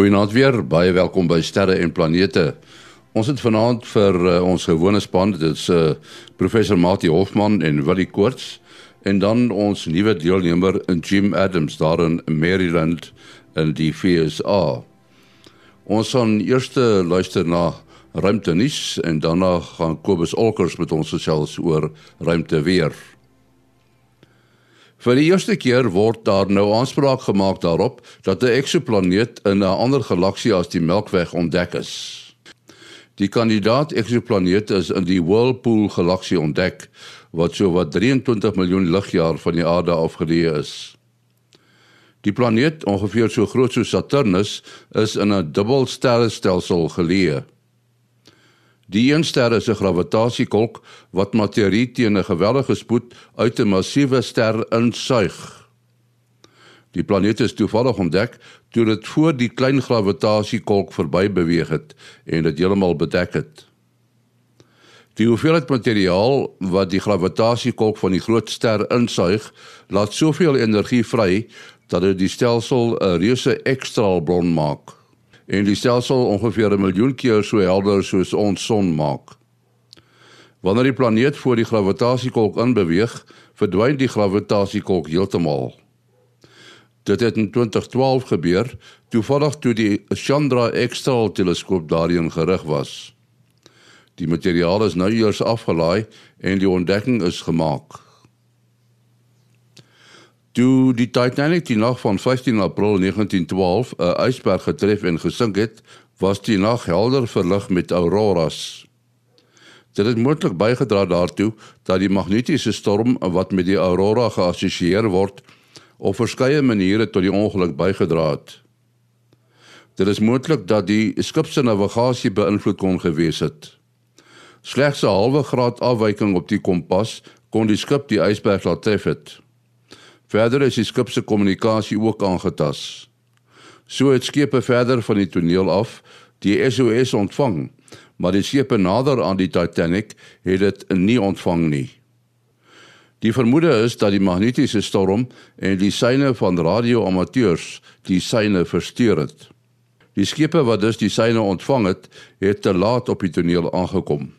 Goeienaand weer. Baie welkom by Sterre en Planete. Ons het vanaand vir uh, ons gewone span, dit is uh, professor Mati Hofman en Willie Koorts en dan ons nuwe deelnemer in Jim Adams daar in Maryland in die FSA. Ons gaan eers luister na ruimtenis en daarna gaan Kobus Olkers met ons gesels oor ruimte weer. Vir die eerste keer word daar nou aanspraak gemaak daarop dat 'n eksoplaneet in 'n ander galaksie as die Melkweg ontdek is. Die kandidaat eksoplaneet is in die Whirlpool galaksie ontdek wat so wat 23 miljoen ligjaar van die aarde afgeleë is. Die planeet, ongeveer so groot soos Saturnus, is in 'n dubbelsterrestelsel geleë. Die een ster is 'n gravitasiekolk wat materie teen 'n geweldige spoed uit 'n massiewe ster insuig. Die planeet is toevallig ontdek toe dit voor die klein gravitasiekolk verby beweeg het en dit heeltemal bedek het. Die hoeveelheid materiaal wat die gravitasiekolk van die groot ster insuig, laat soveel energie vry dat dit die stelsel 'n reuse ekstraalbron maak en die stelsel ongeveer 'n miljoen keer so helder soos ons son maak. Wanneer die planeet voor die gravitasiekolk inbeweeg, verdwyn die gravitasiekolk heeltemal. Dit het in 2012 gebeur, toevallig toe die Chandra X-straal teleskoop daarin gerig was. Die materiaal is nou eers afgelaai en die ontdekking is gemaak. Toe die Titanic die nag van 15 April 1912 'n ysberg getref en gesink het, was die nag helder verlig met auroras. Dit het moontlik bygedra daartoe dat die magnetiese storm wat met die aurora geassosieer word, op verskeie maniere tot die ongeluk bygedra het. Dit is moontlik dat die skip se navigasie beïnvloed kon gewees het. Slegs 'n halwe graad afwyking op die kompas kon die skip die ysberg laat tref het. Verder is die skip se kommunikasie ook aangetast. So het skepe verder van die toneel af die SOS ontvang, maar die skepe nader aan die Titanic het dit nie ontvang nie. Die vermoede is dat die magnetiese storm en die seine van radioamateurs die seine versteur het. Die skepe wat dus die seine ontvang het, het te laat op die toneel aangekom.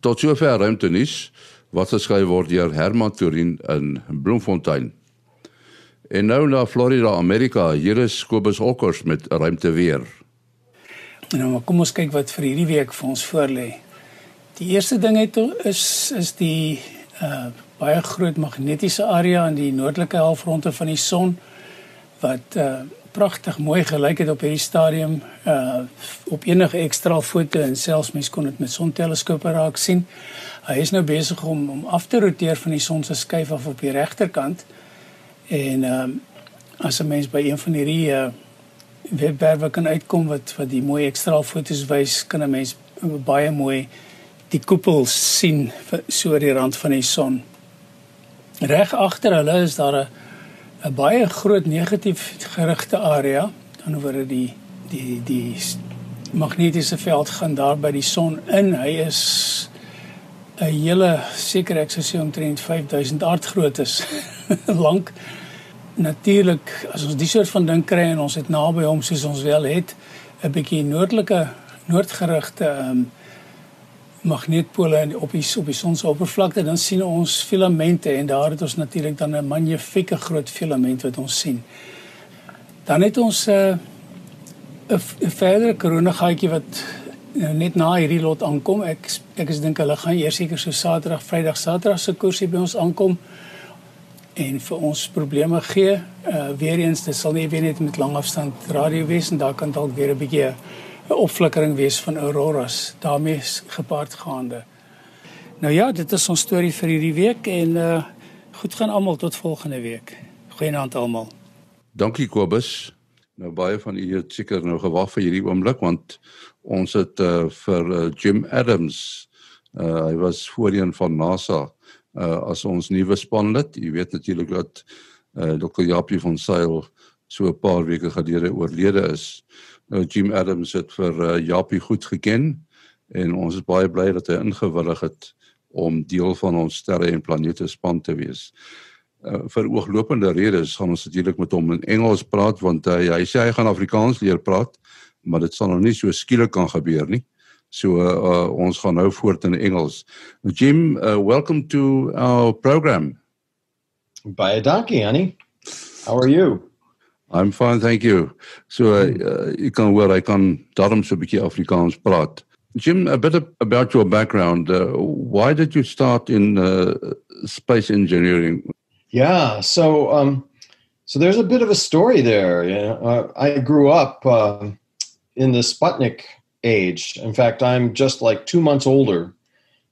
Tot sover ruimtenis wat geskryf word deur Herman Turin in Bloemfontein. En nou na Florida, Amerika. Hier is Kobus Okkers met ruimte weer. Nou, kom ons kyk wat vir hierdie week vir ons voorlê. Die eerste ding het is is die uh baie groot magnetiese area aan die noordelike halfronde van die son wat uh pragtig mooi gelyk het op hierdie stadium uh op enige ekstra foto en selfs mens kon dit met sonteleskope raak sien. Hy is nou besig om om af te roteer van die son se skuif af op die regterkant. En ehm um, as 'n mens by een van hierdie uh, webwerwe kan uitkom wat wat die mooi ekstra foto's wys, kan 'n mens baie mooi die koepel sien so die rand van die son. Reg agter hulle is daar 'n 'n baie groot negatief gerigte area, dan oor die die die magnetiese veld gaan daar by die son in. Hy is 'n hele seker ek sou sê omtrent 5000 aardgroottes lank natuurlik as ons die soort van ding kry en ons het naby hom soos ons wel het 'n bietjie noordelike noordgerigte um, magneetpole op die op die son se oppervlakte dan sien ons filamente en daar het ons natuurlik dan 'n magnifieke groot filament wat ons sien. Dan het ons 'n uh, 'n verdere koronagatjie wat uh, net na hierdie lot aankom. Ek ek is dink hulle gaan eers seker so Saterdag, Vrydag, Saterdag se koersie by ons aankom en vir ons probleme gee. Uh weer eens, dit sal nie weer net met langafstand radio wees en daar kan dalk weer 'n bietjie 'n opflikkering wees van auroras daarmee gepaard gaande. Nou ja, dit is ons storie vir hierdie week en uh goed gaan almal tot volgende week. Goeienaand almal. Dankie Kobus. Nou baie van u het seker nou gewag vir hierdie oomblik want ons het uh vir uh, Jim Adams uh hy was voorheen van NASA uh, as ons nuwe spanlid. Jy weet natuurlik dat uh, Dr. Japie van Sail so 'n paar weke gelede oorlede is. Nou Jim Adams het vir uh, Japie goed geken en ons is baie bly dat hy ingewillig het om deel van ons sterre en planete span te wees. Uh, vir ooglopende redes gaan ons natuurlik met hom in Engels praat want hy hy sê hy gaan Afrikaans leer praat maar dit sal nog nie so skielik kan gebeur nie. So uh, uh, ons gaan nou voort in Engels. Jim, uh, welcome to our program. Baie dankie, Annie. How are you? I'm fine, thank you. So uh, you can hoor I kan daarom so 'n bietjie Afrikaans praat. Jim, a bit about your background. Uh, why did you start in uh, space engineering? Yeah, so um, so there's a bit of a story there. You know, uh, I grew up uh, in the Sputnik age. In fact, I'm just like two months older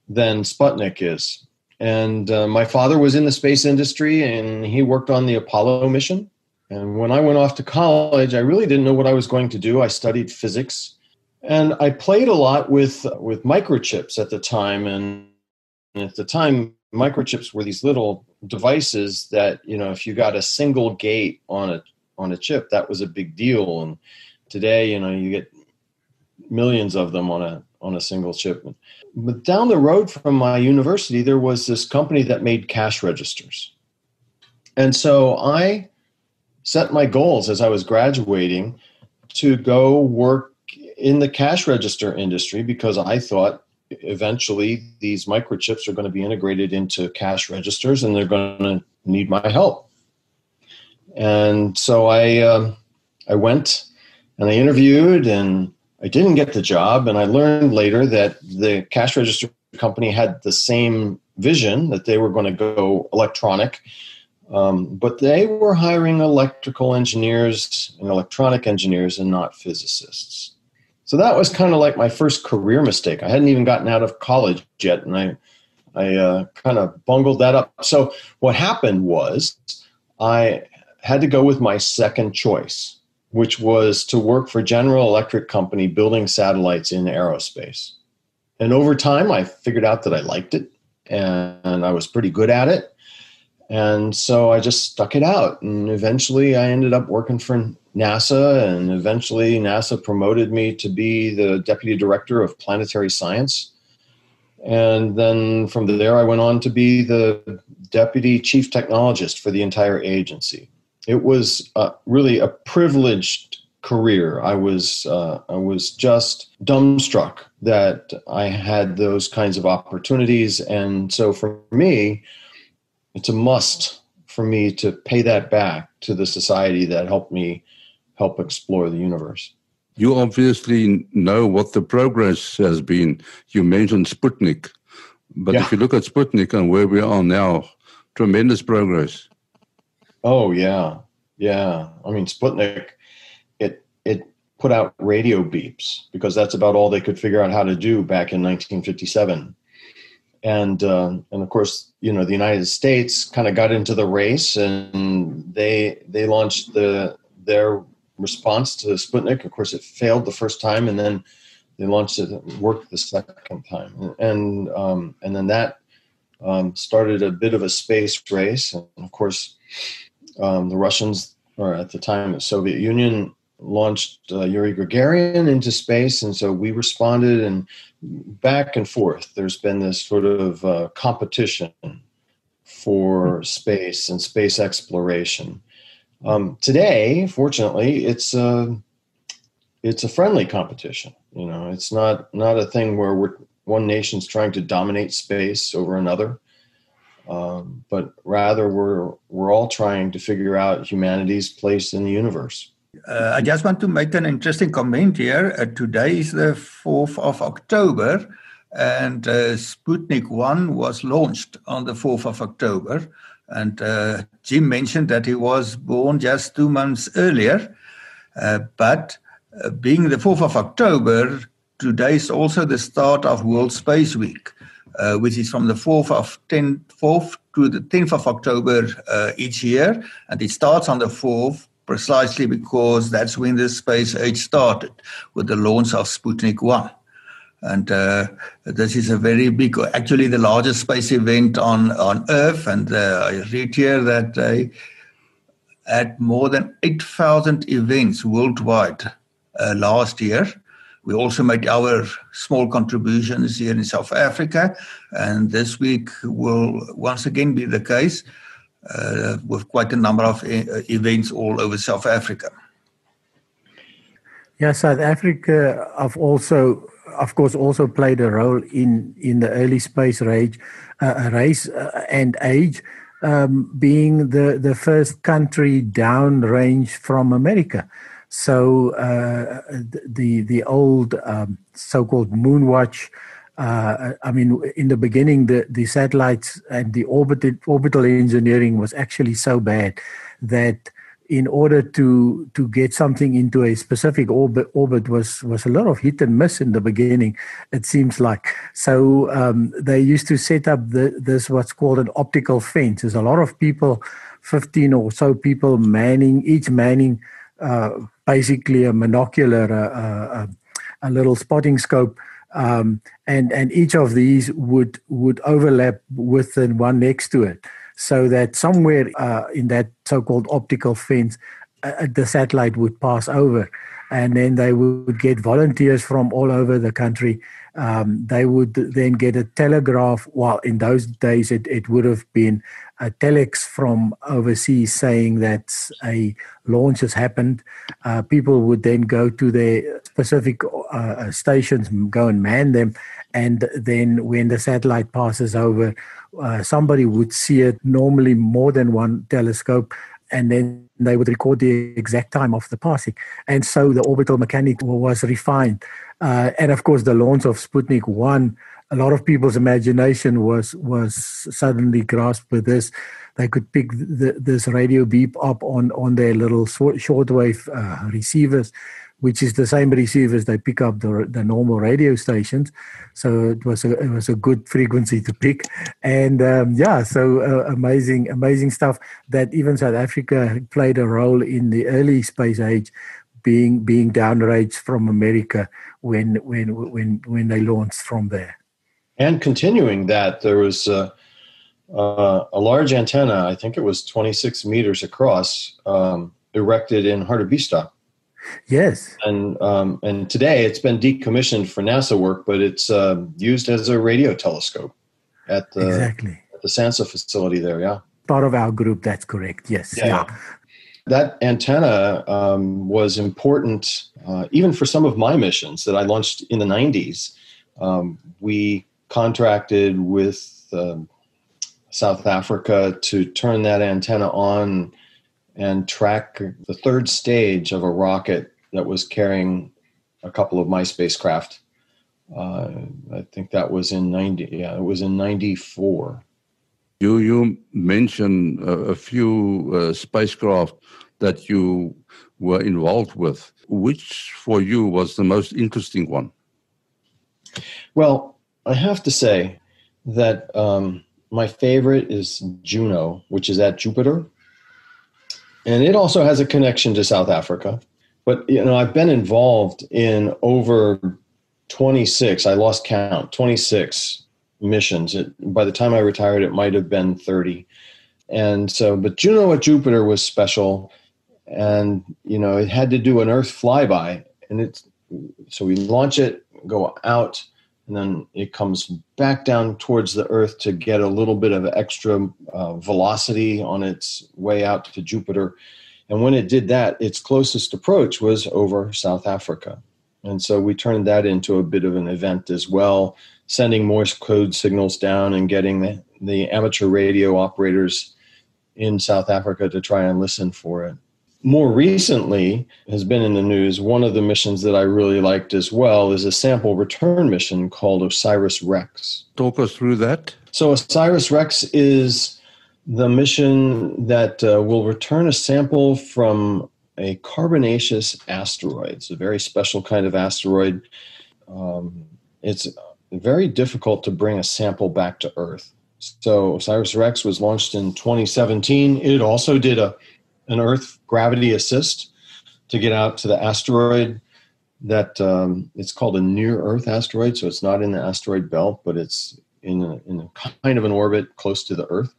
than Sputnik is. And uh, my father was in the space industry, and he worked on the Apollo mission. And when I went off to college, I really didn't know what I was going to do. I studied physics and I played a lot with with microchips at the time, and at the time, microchips were these little devices that you know, if you got a single gate on a on a chip, that was a big deal. And today, you know, you get millions of them on a on a single shipment. But down the road from my university, there was this company that made cash registers, and so I set my goals as I was graduating to go work in the cash register industry because I thought eventually these microchips are going to be integrated into cash registers and they're going to need my help. And so I um, I went and I interviewed and I didn't get the job and I learned later that the cash register company had the same vision that they were going to go electronic um, but they were hiring electrical engineers and electronic engineers and not physicists. So that was kind of like my first career mistake. I hadn't even gotten out of college yet, and I, I uh, kind of bungled that up. So what happened was I had to go with my second choice, which was to work for General Electric Company building satellites in aerospace. And over time, I figured out that I liked it and I was pretty good at it. And so I just stuck it out. And eventually I ended up working for NASA, and eventually NASA promoted me to be the deputy director of planetary science. And then from there, I went on to be the deputy chief technologist for the entire agency. It was uh, really a privileged career. I was uh, I was just dumbstruck that I had those kinds of opportunities, and so for me, it's a must for me to pay that back to the society that helped me help explore the universe. You obviously know what the progress has been. You mentioned Sputnik, but yeah. if you look at Sputnik and where we are now, tremendous progress. Oh yeah, yeah. I mean, Sputnik, it it put out radio beeps because that's about all they could figure out how to do back in 1957 and uh, and of course you know the United States kind of got into the race and they they launched the their response to Sputnik. Of course, it failed the first time, and then they launched it, worked the second time, and um, and then that um, started a bit of a space race. And of course, um, the Russians, or at the time the Soviet Union, launched uh, Yuri Gagarin into space, and so we responded, and back and forth. There's been this sort of uh, competition for space and space exploration. Um, today, fortunately, it's a it's a friendly competition. You know, it's not not a thing where we're one nation's trying to dominate space over another, um, but rather we're we're all trying to figure out humanity's place in the universe. Uh, I just want to make an interesting comment here. Uh, today is the 4th of October, and uh, Sputnik 1 was launched on the 4th of October. And uh, Jim mentioned that he was born just two months earlier. Uh, but uh, being the 4th of October, today is also the start of World Space Week, uh, which is from the 4th of 10th, 4th to the 10th of October uh, each year. And it starts on the 4th precisely because that's when the space age started with the launch of Sputnik 1 and uh, this is a very big, actually the largest space event on on Earth. And uh, I read here that they had more than eight thousand events worldwide uh, last year. We also made our small contributions here in South Africa, and this week will once again be the case uh, with quite a number of uh, events all over South Africa. Yeah, South Africa have also, of course, also played a role in in the early space race, uh, race uh, and age, um, being the the first country downrange from America. So uh, the the old um, so-called Moonwatch. Uh, I mean, in the beginning, the, the satellites and the orbital, orbital engineering was actually so bad that in order to to get something into a specific orbit, orbit was was a lot of hit and miss in the beginning. It seems like so um, they used to set up the, this what's called an optical fence. There's a lot of people, fifteen or so people manning each manning uh, basically a monocular, a, a, a little spotting scope. Um, and and each of these would would overlap with the one next to it so that somewhere uh, in that so-called optical fence, uh, uh, the satellite would pass over, and then they would get volunteers from all over the country. Um, they would then get a telegraph. Well, in those days, it, it would have been a telex from overseas saying that a launch has happened. Uh, people would then go to their specific uh, stations, go and man them, and then when the satellite passes over, uh, somebody would see it normally more than one telescope and then they would record the exact time of the passing. And so the orbital mechanics was refined. Uh, and of course the launch of sputnik 1 a lot of people's imagination was was suddenly grasped with this they could pick the, this radio beep up on on their little shortwave uh, receivers which is the same receivers they pick up the, the normal radio stations. So it was a it was a good frequency to pick, and um, yeah, so uh, amazing amazing stuff that even South Africa played a role in the early space age, being being downrange from America when when when when they launched from there. And continuing that, there was. Uh, uh, a large antenna, I think it was 26 meters across, um, erected in Hartebeesthoek Yes. And um, and today it's been decommissioned for NASA work, but it's uh, used as a radio telescope at the exactly at the SANSA facility there. Yeah. Part of our group. That's correct. Yes. Yeah. yeah. That antenna um, was important uh, even for some of my missions that I launched in the 90s. Um, we contracted with um, South Africa to turn that antenna on and track the third stage of a rocket that was carrying a couple of my spacecraft. Uh, I think that was in 90, yeah, it was in 94. You, you mentioned a, a few uh, spacecraft that you were involved with. Which for you was the most interesting one? Well, I have to say that um, my favorite is Juno, which is at Jupiter and it also has a connection to South Africa. But you know, I've been involved in over 26. I lost count. 26 missions. It, by the time I retired, it might have been 30. And so, but Juno at Jupiter was special, and you know, it had to do an Earth flyby, and it's so we launch it, go out, and then it comes back down towards the Earth to get a little bit of extra uh, velocity on its way out to Jupiter. And when it did that, its closest approach was over South Africa. And so we turned that into a bit of an event as well, sending Morse code signals down and getting the, the amateur radio operators in South Africa to try and listen for it more recently has been in the news. One of the missions that I really liked as well is a sample return mission called OSIRIS REx. Talk us through that. So, OSIRIS REx is the mission that uh, will return a sample from a carbonaceous asteroid. It's a very special kind of asteroid. Um, it's very difficult to bring a sample back to Earth. So, OSIRIS REx was launched in 2017. It also did a an Earth gravity assist to get out to the asteroid. That um, it's called a near Earth asteroid, so it's not in the asteroid belt, but it's in a, in a kind of an orbit close to the Earth.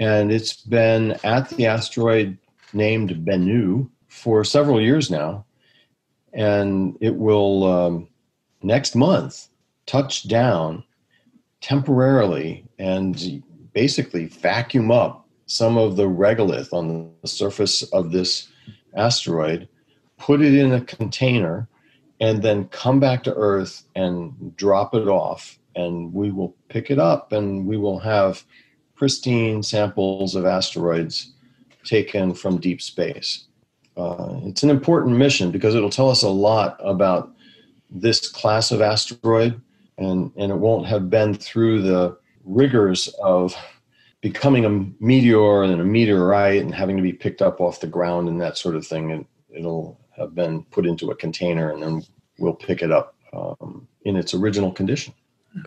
And it's been at the asteroid named Bennu for several years now, and it will um, next month touch down temporarily and basically vacuum up some of the regolith on the surface of this asteroid put it in a container, and then come back to Earth and drop it off. And we will pick it up and we will have pristine samples of asteroids taken from deep space. Uh, it's an important mission because it'll tell us a lot about this class of asteroid, and, and it won't have been through the rigors of becoming a meteor and a meteorite and having to be picked up off the ground and that sort of thing. And it'll have been put into a container and then we'll pick it up um, in its original condition.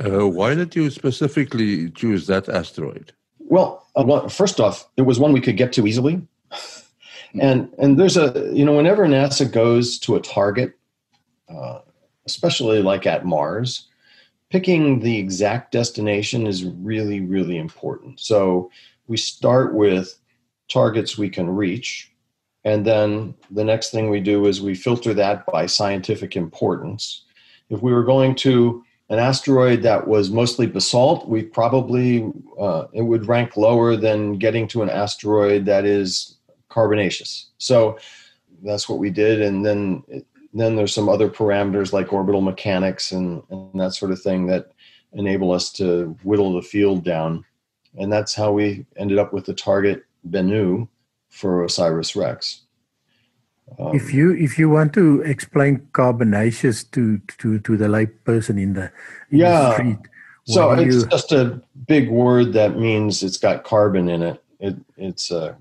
Uh, why did you specifically choose that asteroid? Well, uh, well, first off, it was one we could get to easily. and and there's a you know whenever NASA goes to a target, uh, especially like at Mars, picking the exact destination is really, really important. So we start with targets we can reach. And then the next thing we do is we filter that by scientific importance. If we were going to an asteroid that was mostly basalt, we probably uh, it would rank lower than getting to an asteroid that is carbonaceous. So that's what we did, and then then there's some other parameters like orbital mechanics and, and that sort of thing that enable us to whittle the field down. And that's how we ended up with the target Bennu for Osiris Rex. Um, if you if you want to explain carbonaceous to to to the lay person in the in yeah, the street, so it's you... just a big word that means it's got carbon in it. It it's a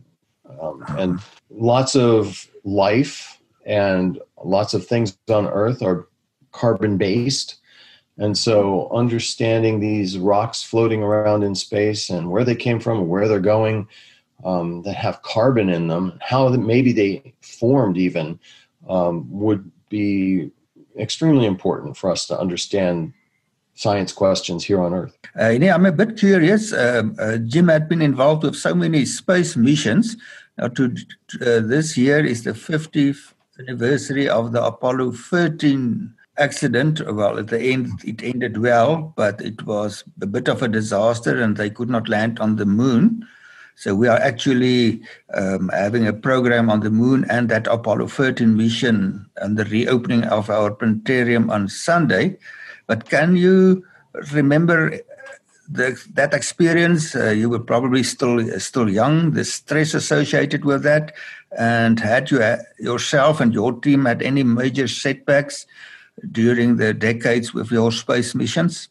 uh, um, and lots of life and lots of things on Earth are carbon based. And so, understanding these rocks floating around in space and where they came from and where they're going um, that have carbon in them, how maybe they formed even, um, would be extremely important for us to understand science questions here on Earth. Uh, yeah, I'm a bit curious. Uh, uh, Jim had been involved with so many space missions. Now, to, uh, this year is the 50th anniversary of the Apollo 13 accident. Well, at the end, it ended well, but it was a bit of a disaster and they could not land on the moon. So we are actually um, having a program on the moon and that Apollo 13 mission and the reopening of our planetarium on Sunday. But can you remember the, that experience? Uh, you were probably still still young. The stress associated with that, and had you uh, yourself and your team had any major setbacks during the decades with your space missions?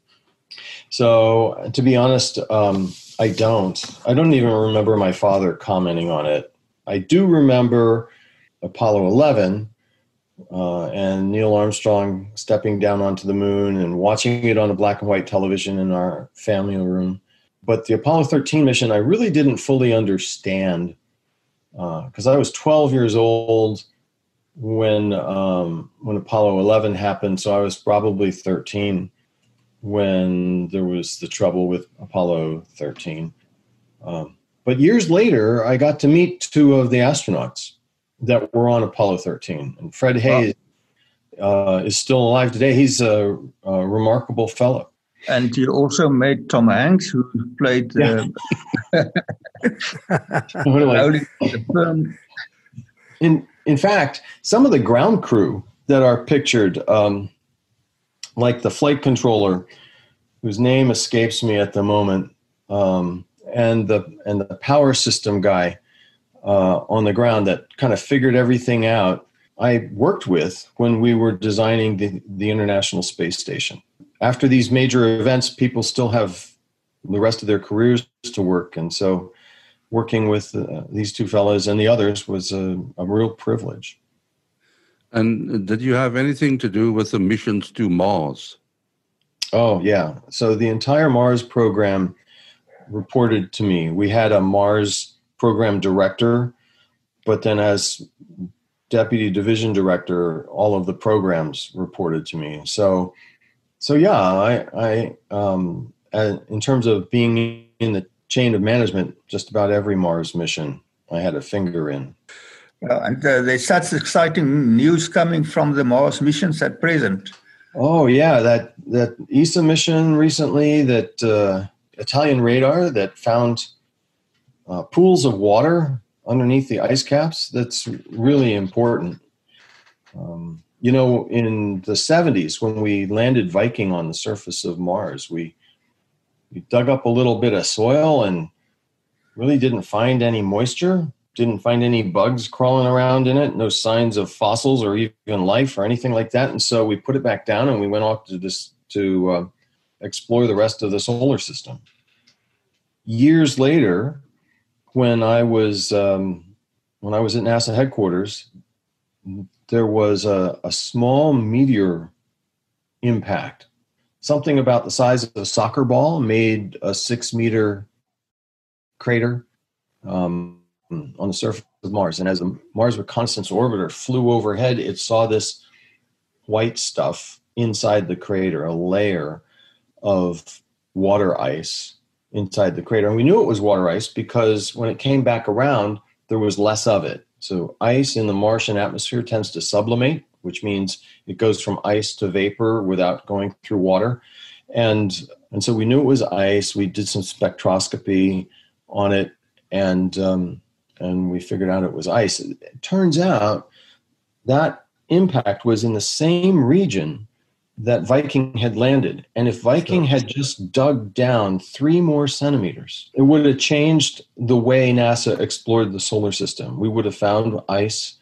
So, to be honest, um, I don't. I don't even remember my father commenting on it. I do remember Apollo 11 uh, and Neil Armstrong stepping down onto the moon and watching it on a black and white television in our family room. But the Apollo 13 mission, I really didn't fully understand because uh, I was 12 years old when um, when Apollo 11 happened. So I was probably 13 when there was the trouble with Apollo 13. Um, but years later, I got to meet two of the astronauts that were on Apollo 13. And Fred Haise wow. uh, is still alive today. He's a, a, remarkable fellow. And you also met Tom Hanks, who played the, film. In, in fact, some of the ground crew that are pictured, um, like the flight controller, whose name escapes me at the moment, um, and the and the power system guy, uh, on the ground that kind of figured everything out. I worked with when we were designing the, the International Space Station. After these major events, people still have the rest of their careers to work, and so working with uh, these two fellows and the others was a, a real privilege. And did you have anything to do with the missions to Mars? Oh, yeah. So the entire Mars program reported to me. We had a Mars program director, but then as deputy division director, all of the programs reported to me. So, so yeah, I, I, um, in terms of being in the chain of management, just about every Mars mission I had a finger in. Uh, and uh, there's such exciting news coming from the Mars missions at present. Oh yeah, that that ESA mission recently, that uh, Italian radar that found uh, pools of water underneath the ice caps. That's really important. Um, you know, in the 70s, when we landed Viking on the surface of Mars, we, we dug up a little bit of soil and really didn't find any moisture, didn't find any bugs crawling around in it, no signs of fossils or even life or anything like that. And so we put it back down and we went off to this to uh, explore the rest of the solar system. Years later, when I was um, when I was at NASA headquarters, there was a, a small meteor impact. Something about the size of a soccer ball made a six meter crater um, on the surface of Mars. And as the Mars Reconnaissance Orbiter flew overhead, it saw this white stuff inside the crater, a layer of water ice inside the crater. And we knew it was water ice because when it came back around, there was less of it. So, ice in the Martian atmosphere tends to sublimate, which means it goes from ice to vapor without going through water. And, and so we knew it was ice. We did some spectroscopy on it, and, um, and we figured out it was ice. It turns out that impact was in the same region that Viking had landed. And if Viking had just dug down three more centimeters, it would have changed the way NASA explored the solar system. We would have found ice.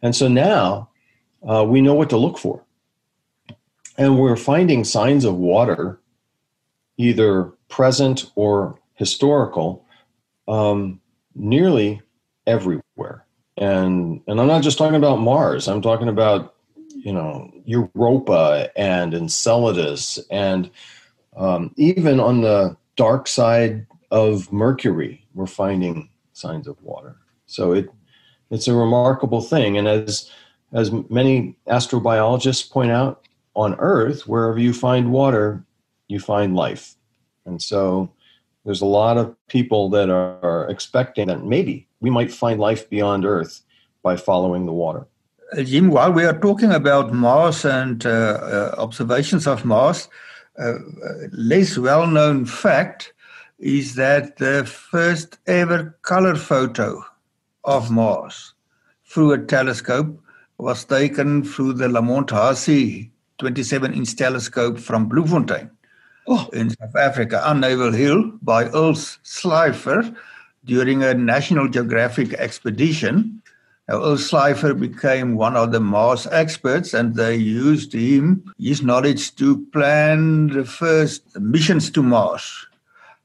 And so now uh, we know what to look for. And we're finding signs of water, either present or historical, um, nearly everywhere. And, and I'm not just talking about Mars, I'm talking about you know Europa and Enceladus, and um, even on the dark side of Mercury, we're finding signs of water. So it it's a remarkable thing, and as as many astrobiologists point out, on Earth, wherever you find water, you find life, and so there's a lot of people that are, expecting that maybe we might find life beyond Earth by following the water. Jim, while we are talking about Mars and uh, uh, observations of Mars, uh, less well known fact is that the first ever color photo of Mars through a telescope was taken through the Lamont Hussey 27 inch telescope from Bloemfontein oh. in South Africa on Naval Hill by Earls Slipher during a National Geographic expedition now, Earl Slipher became one of the Mars experts, and they used him, his knowledge, to plan the first missions to Mars.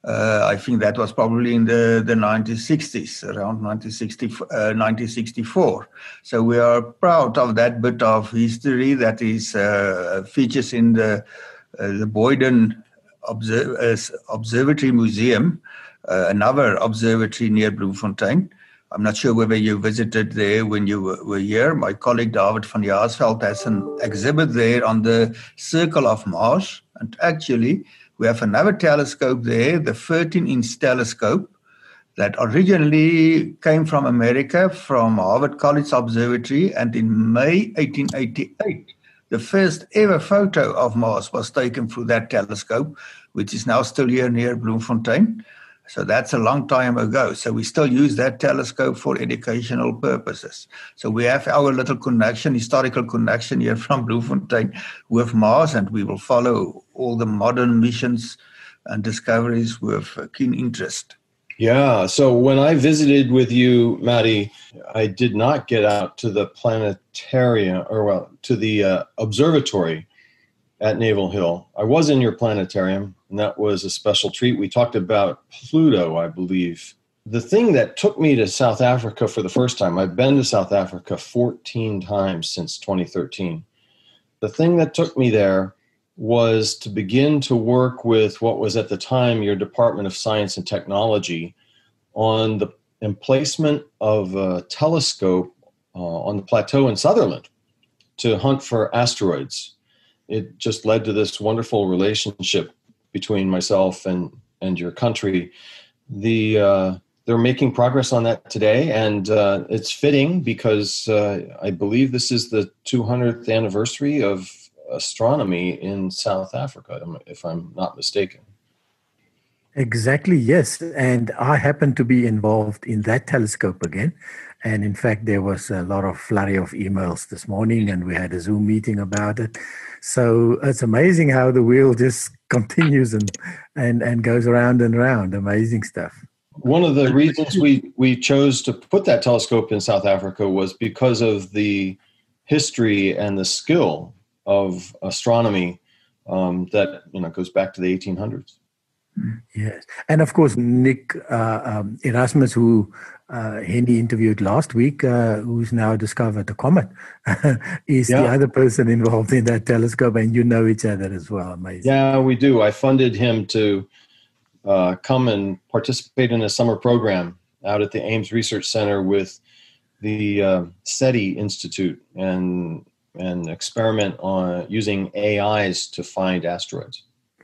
Uh, I think that was probably in the, the 1960s, around 1960, uh, 1964. So we are proud of that bit of history that is uh, features in the, uh, the Boyden Observ- uh, Observatory Museum, uh, another observatory near Bloemfontein. I'm not sure whether you visited there when you were here. My colleague David van Jaarsveld has an exhibit there on the Circle of Mars. And actually, we have another telescope there, the 13 inch telescope, that originally came from America, from Harvard College Observatory. And in May 1888, the first ever photo of Mars was taken through that telescope, which is now still here near Bloemfontein. So that's a long time ago. So we still use that telescope for educational purposes. So we have our little connection, historical connection here from Bloemfontein with Mars, and we will follow all the modern missions and discoveries with keen interest. Yeah. So when I visited with you, Matie, I did not get out to the planetarium or well to the uh, observatory at Naval Hill. I was in your planetarium, and that was a special treat. We talked about Pluto, I believe. The thing that took me to South Africa for the first time, I've been to South Africa 14 times since 2013. The thing that took me there was to begin to work with what was at the time your Department of Science and Technology on the emplacement of a telescope uh, on the plateau in Sutherland to hunt for asteroids it just led to this wonderful relationship between myself and and your country. The uh, they're making progress on that today, and uh, it's fitting because uh, I believe this is the 200th anniversary of astronomy in South Africa, if I'm not mistaken. Exactly, yes. And I happen to be involved in that telescope again. And in fact, there was a lot of flurry of emails this morning, and we had a Zoom meeting about it. So it's amazing how the wheel just continues and and and goes around and around. Amazing stuff. One of the reasons we we chose to put that telescope in South Africa was because of the history and the skill of astronomy um, that you know goes back to the 1800s. Yes, and of course Nick uh, um, Erasmus, who uh, Henny interviewed last week, uh, who's now discovered the comet, is yeah. the other person involved in that telescope, and you know each other as well. Amazing. Yeah, we do. I funded him to uh, come and participate in a summer program out at the Ames Research Center with the uh, SETI Institute and and experiment on using AIs to find asteroids.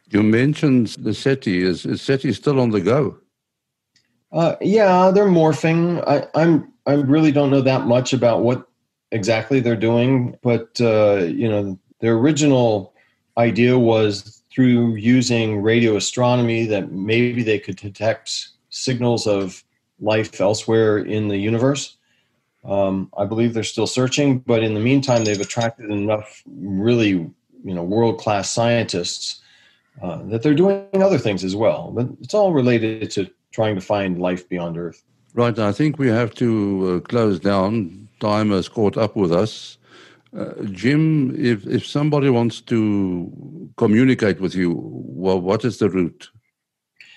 You mentioned the SETI. Is, is SETI still on the go? Uh, yeah, they're morphing. I, I'm I really don't know that much about what exactly they're doing, but uh, you know, their original idea was through using radio astronomy that maybe they could detect signals of life elsewhere in the universe. Um, I believe they're still searching, but in the meantime, they've attracted enough really, you know, world class scientists uh, that they're doing other things as well. But it's all related to trying to find life beyond Earth. Right. I think we have to uh, close down. Time has caught up with us. Uh, Jim, if if somebody wants to communicate with you, well, what is the route?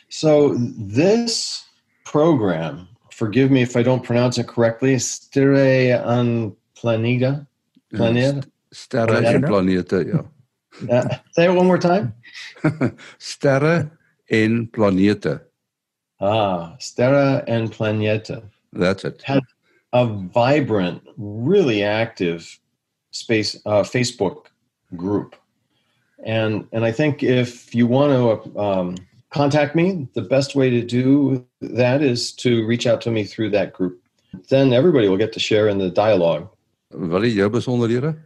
So this program forgive me if I don't pronounce it correctly. Stare an planeta. Planeta. Sterre en planete, ja. Uh, say it one more time. sterre en planete. Ah, sterre en planete. That's it. Has a vibrant, really active space uh, Facebook group, and and I think if you want to um, contact me, the best way to do that is to reach out to me through that group. Then everybody will get to share in the dialogue. Wat is jou besonderhede?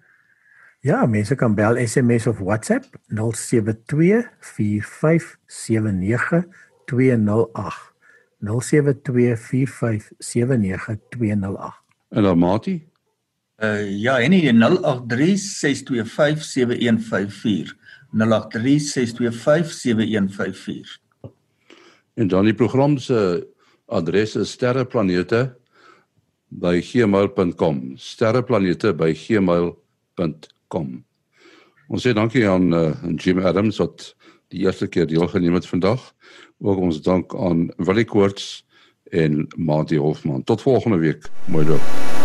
Ja, mense kan bel SMS of WhatsApp 0724579208. 0724579208. En dan Mati? Uh ja, en die 0836257154. 0836257154. En dan die program se adres is sterreplanete@gmail.com. sterreplanete@gmail.com. Ons sê dankie aan uh, Jim Adams wat die eerste keer deelgeneem het vandag. Ook ons dank aan Willie Koorts en Mati Hofman. Tot volgende week. Mooi loop.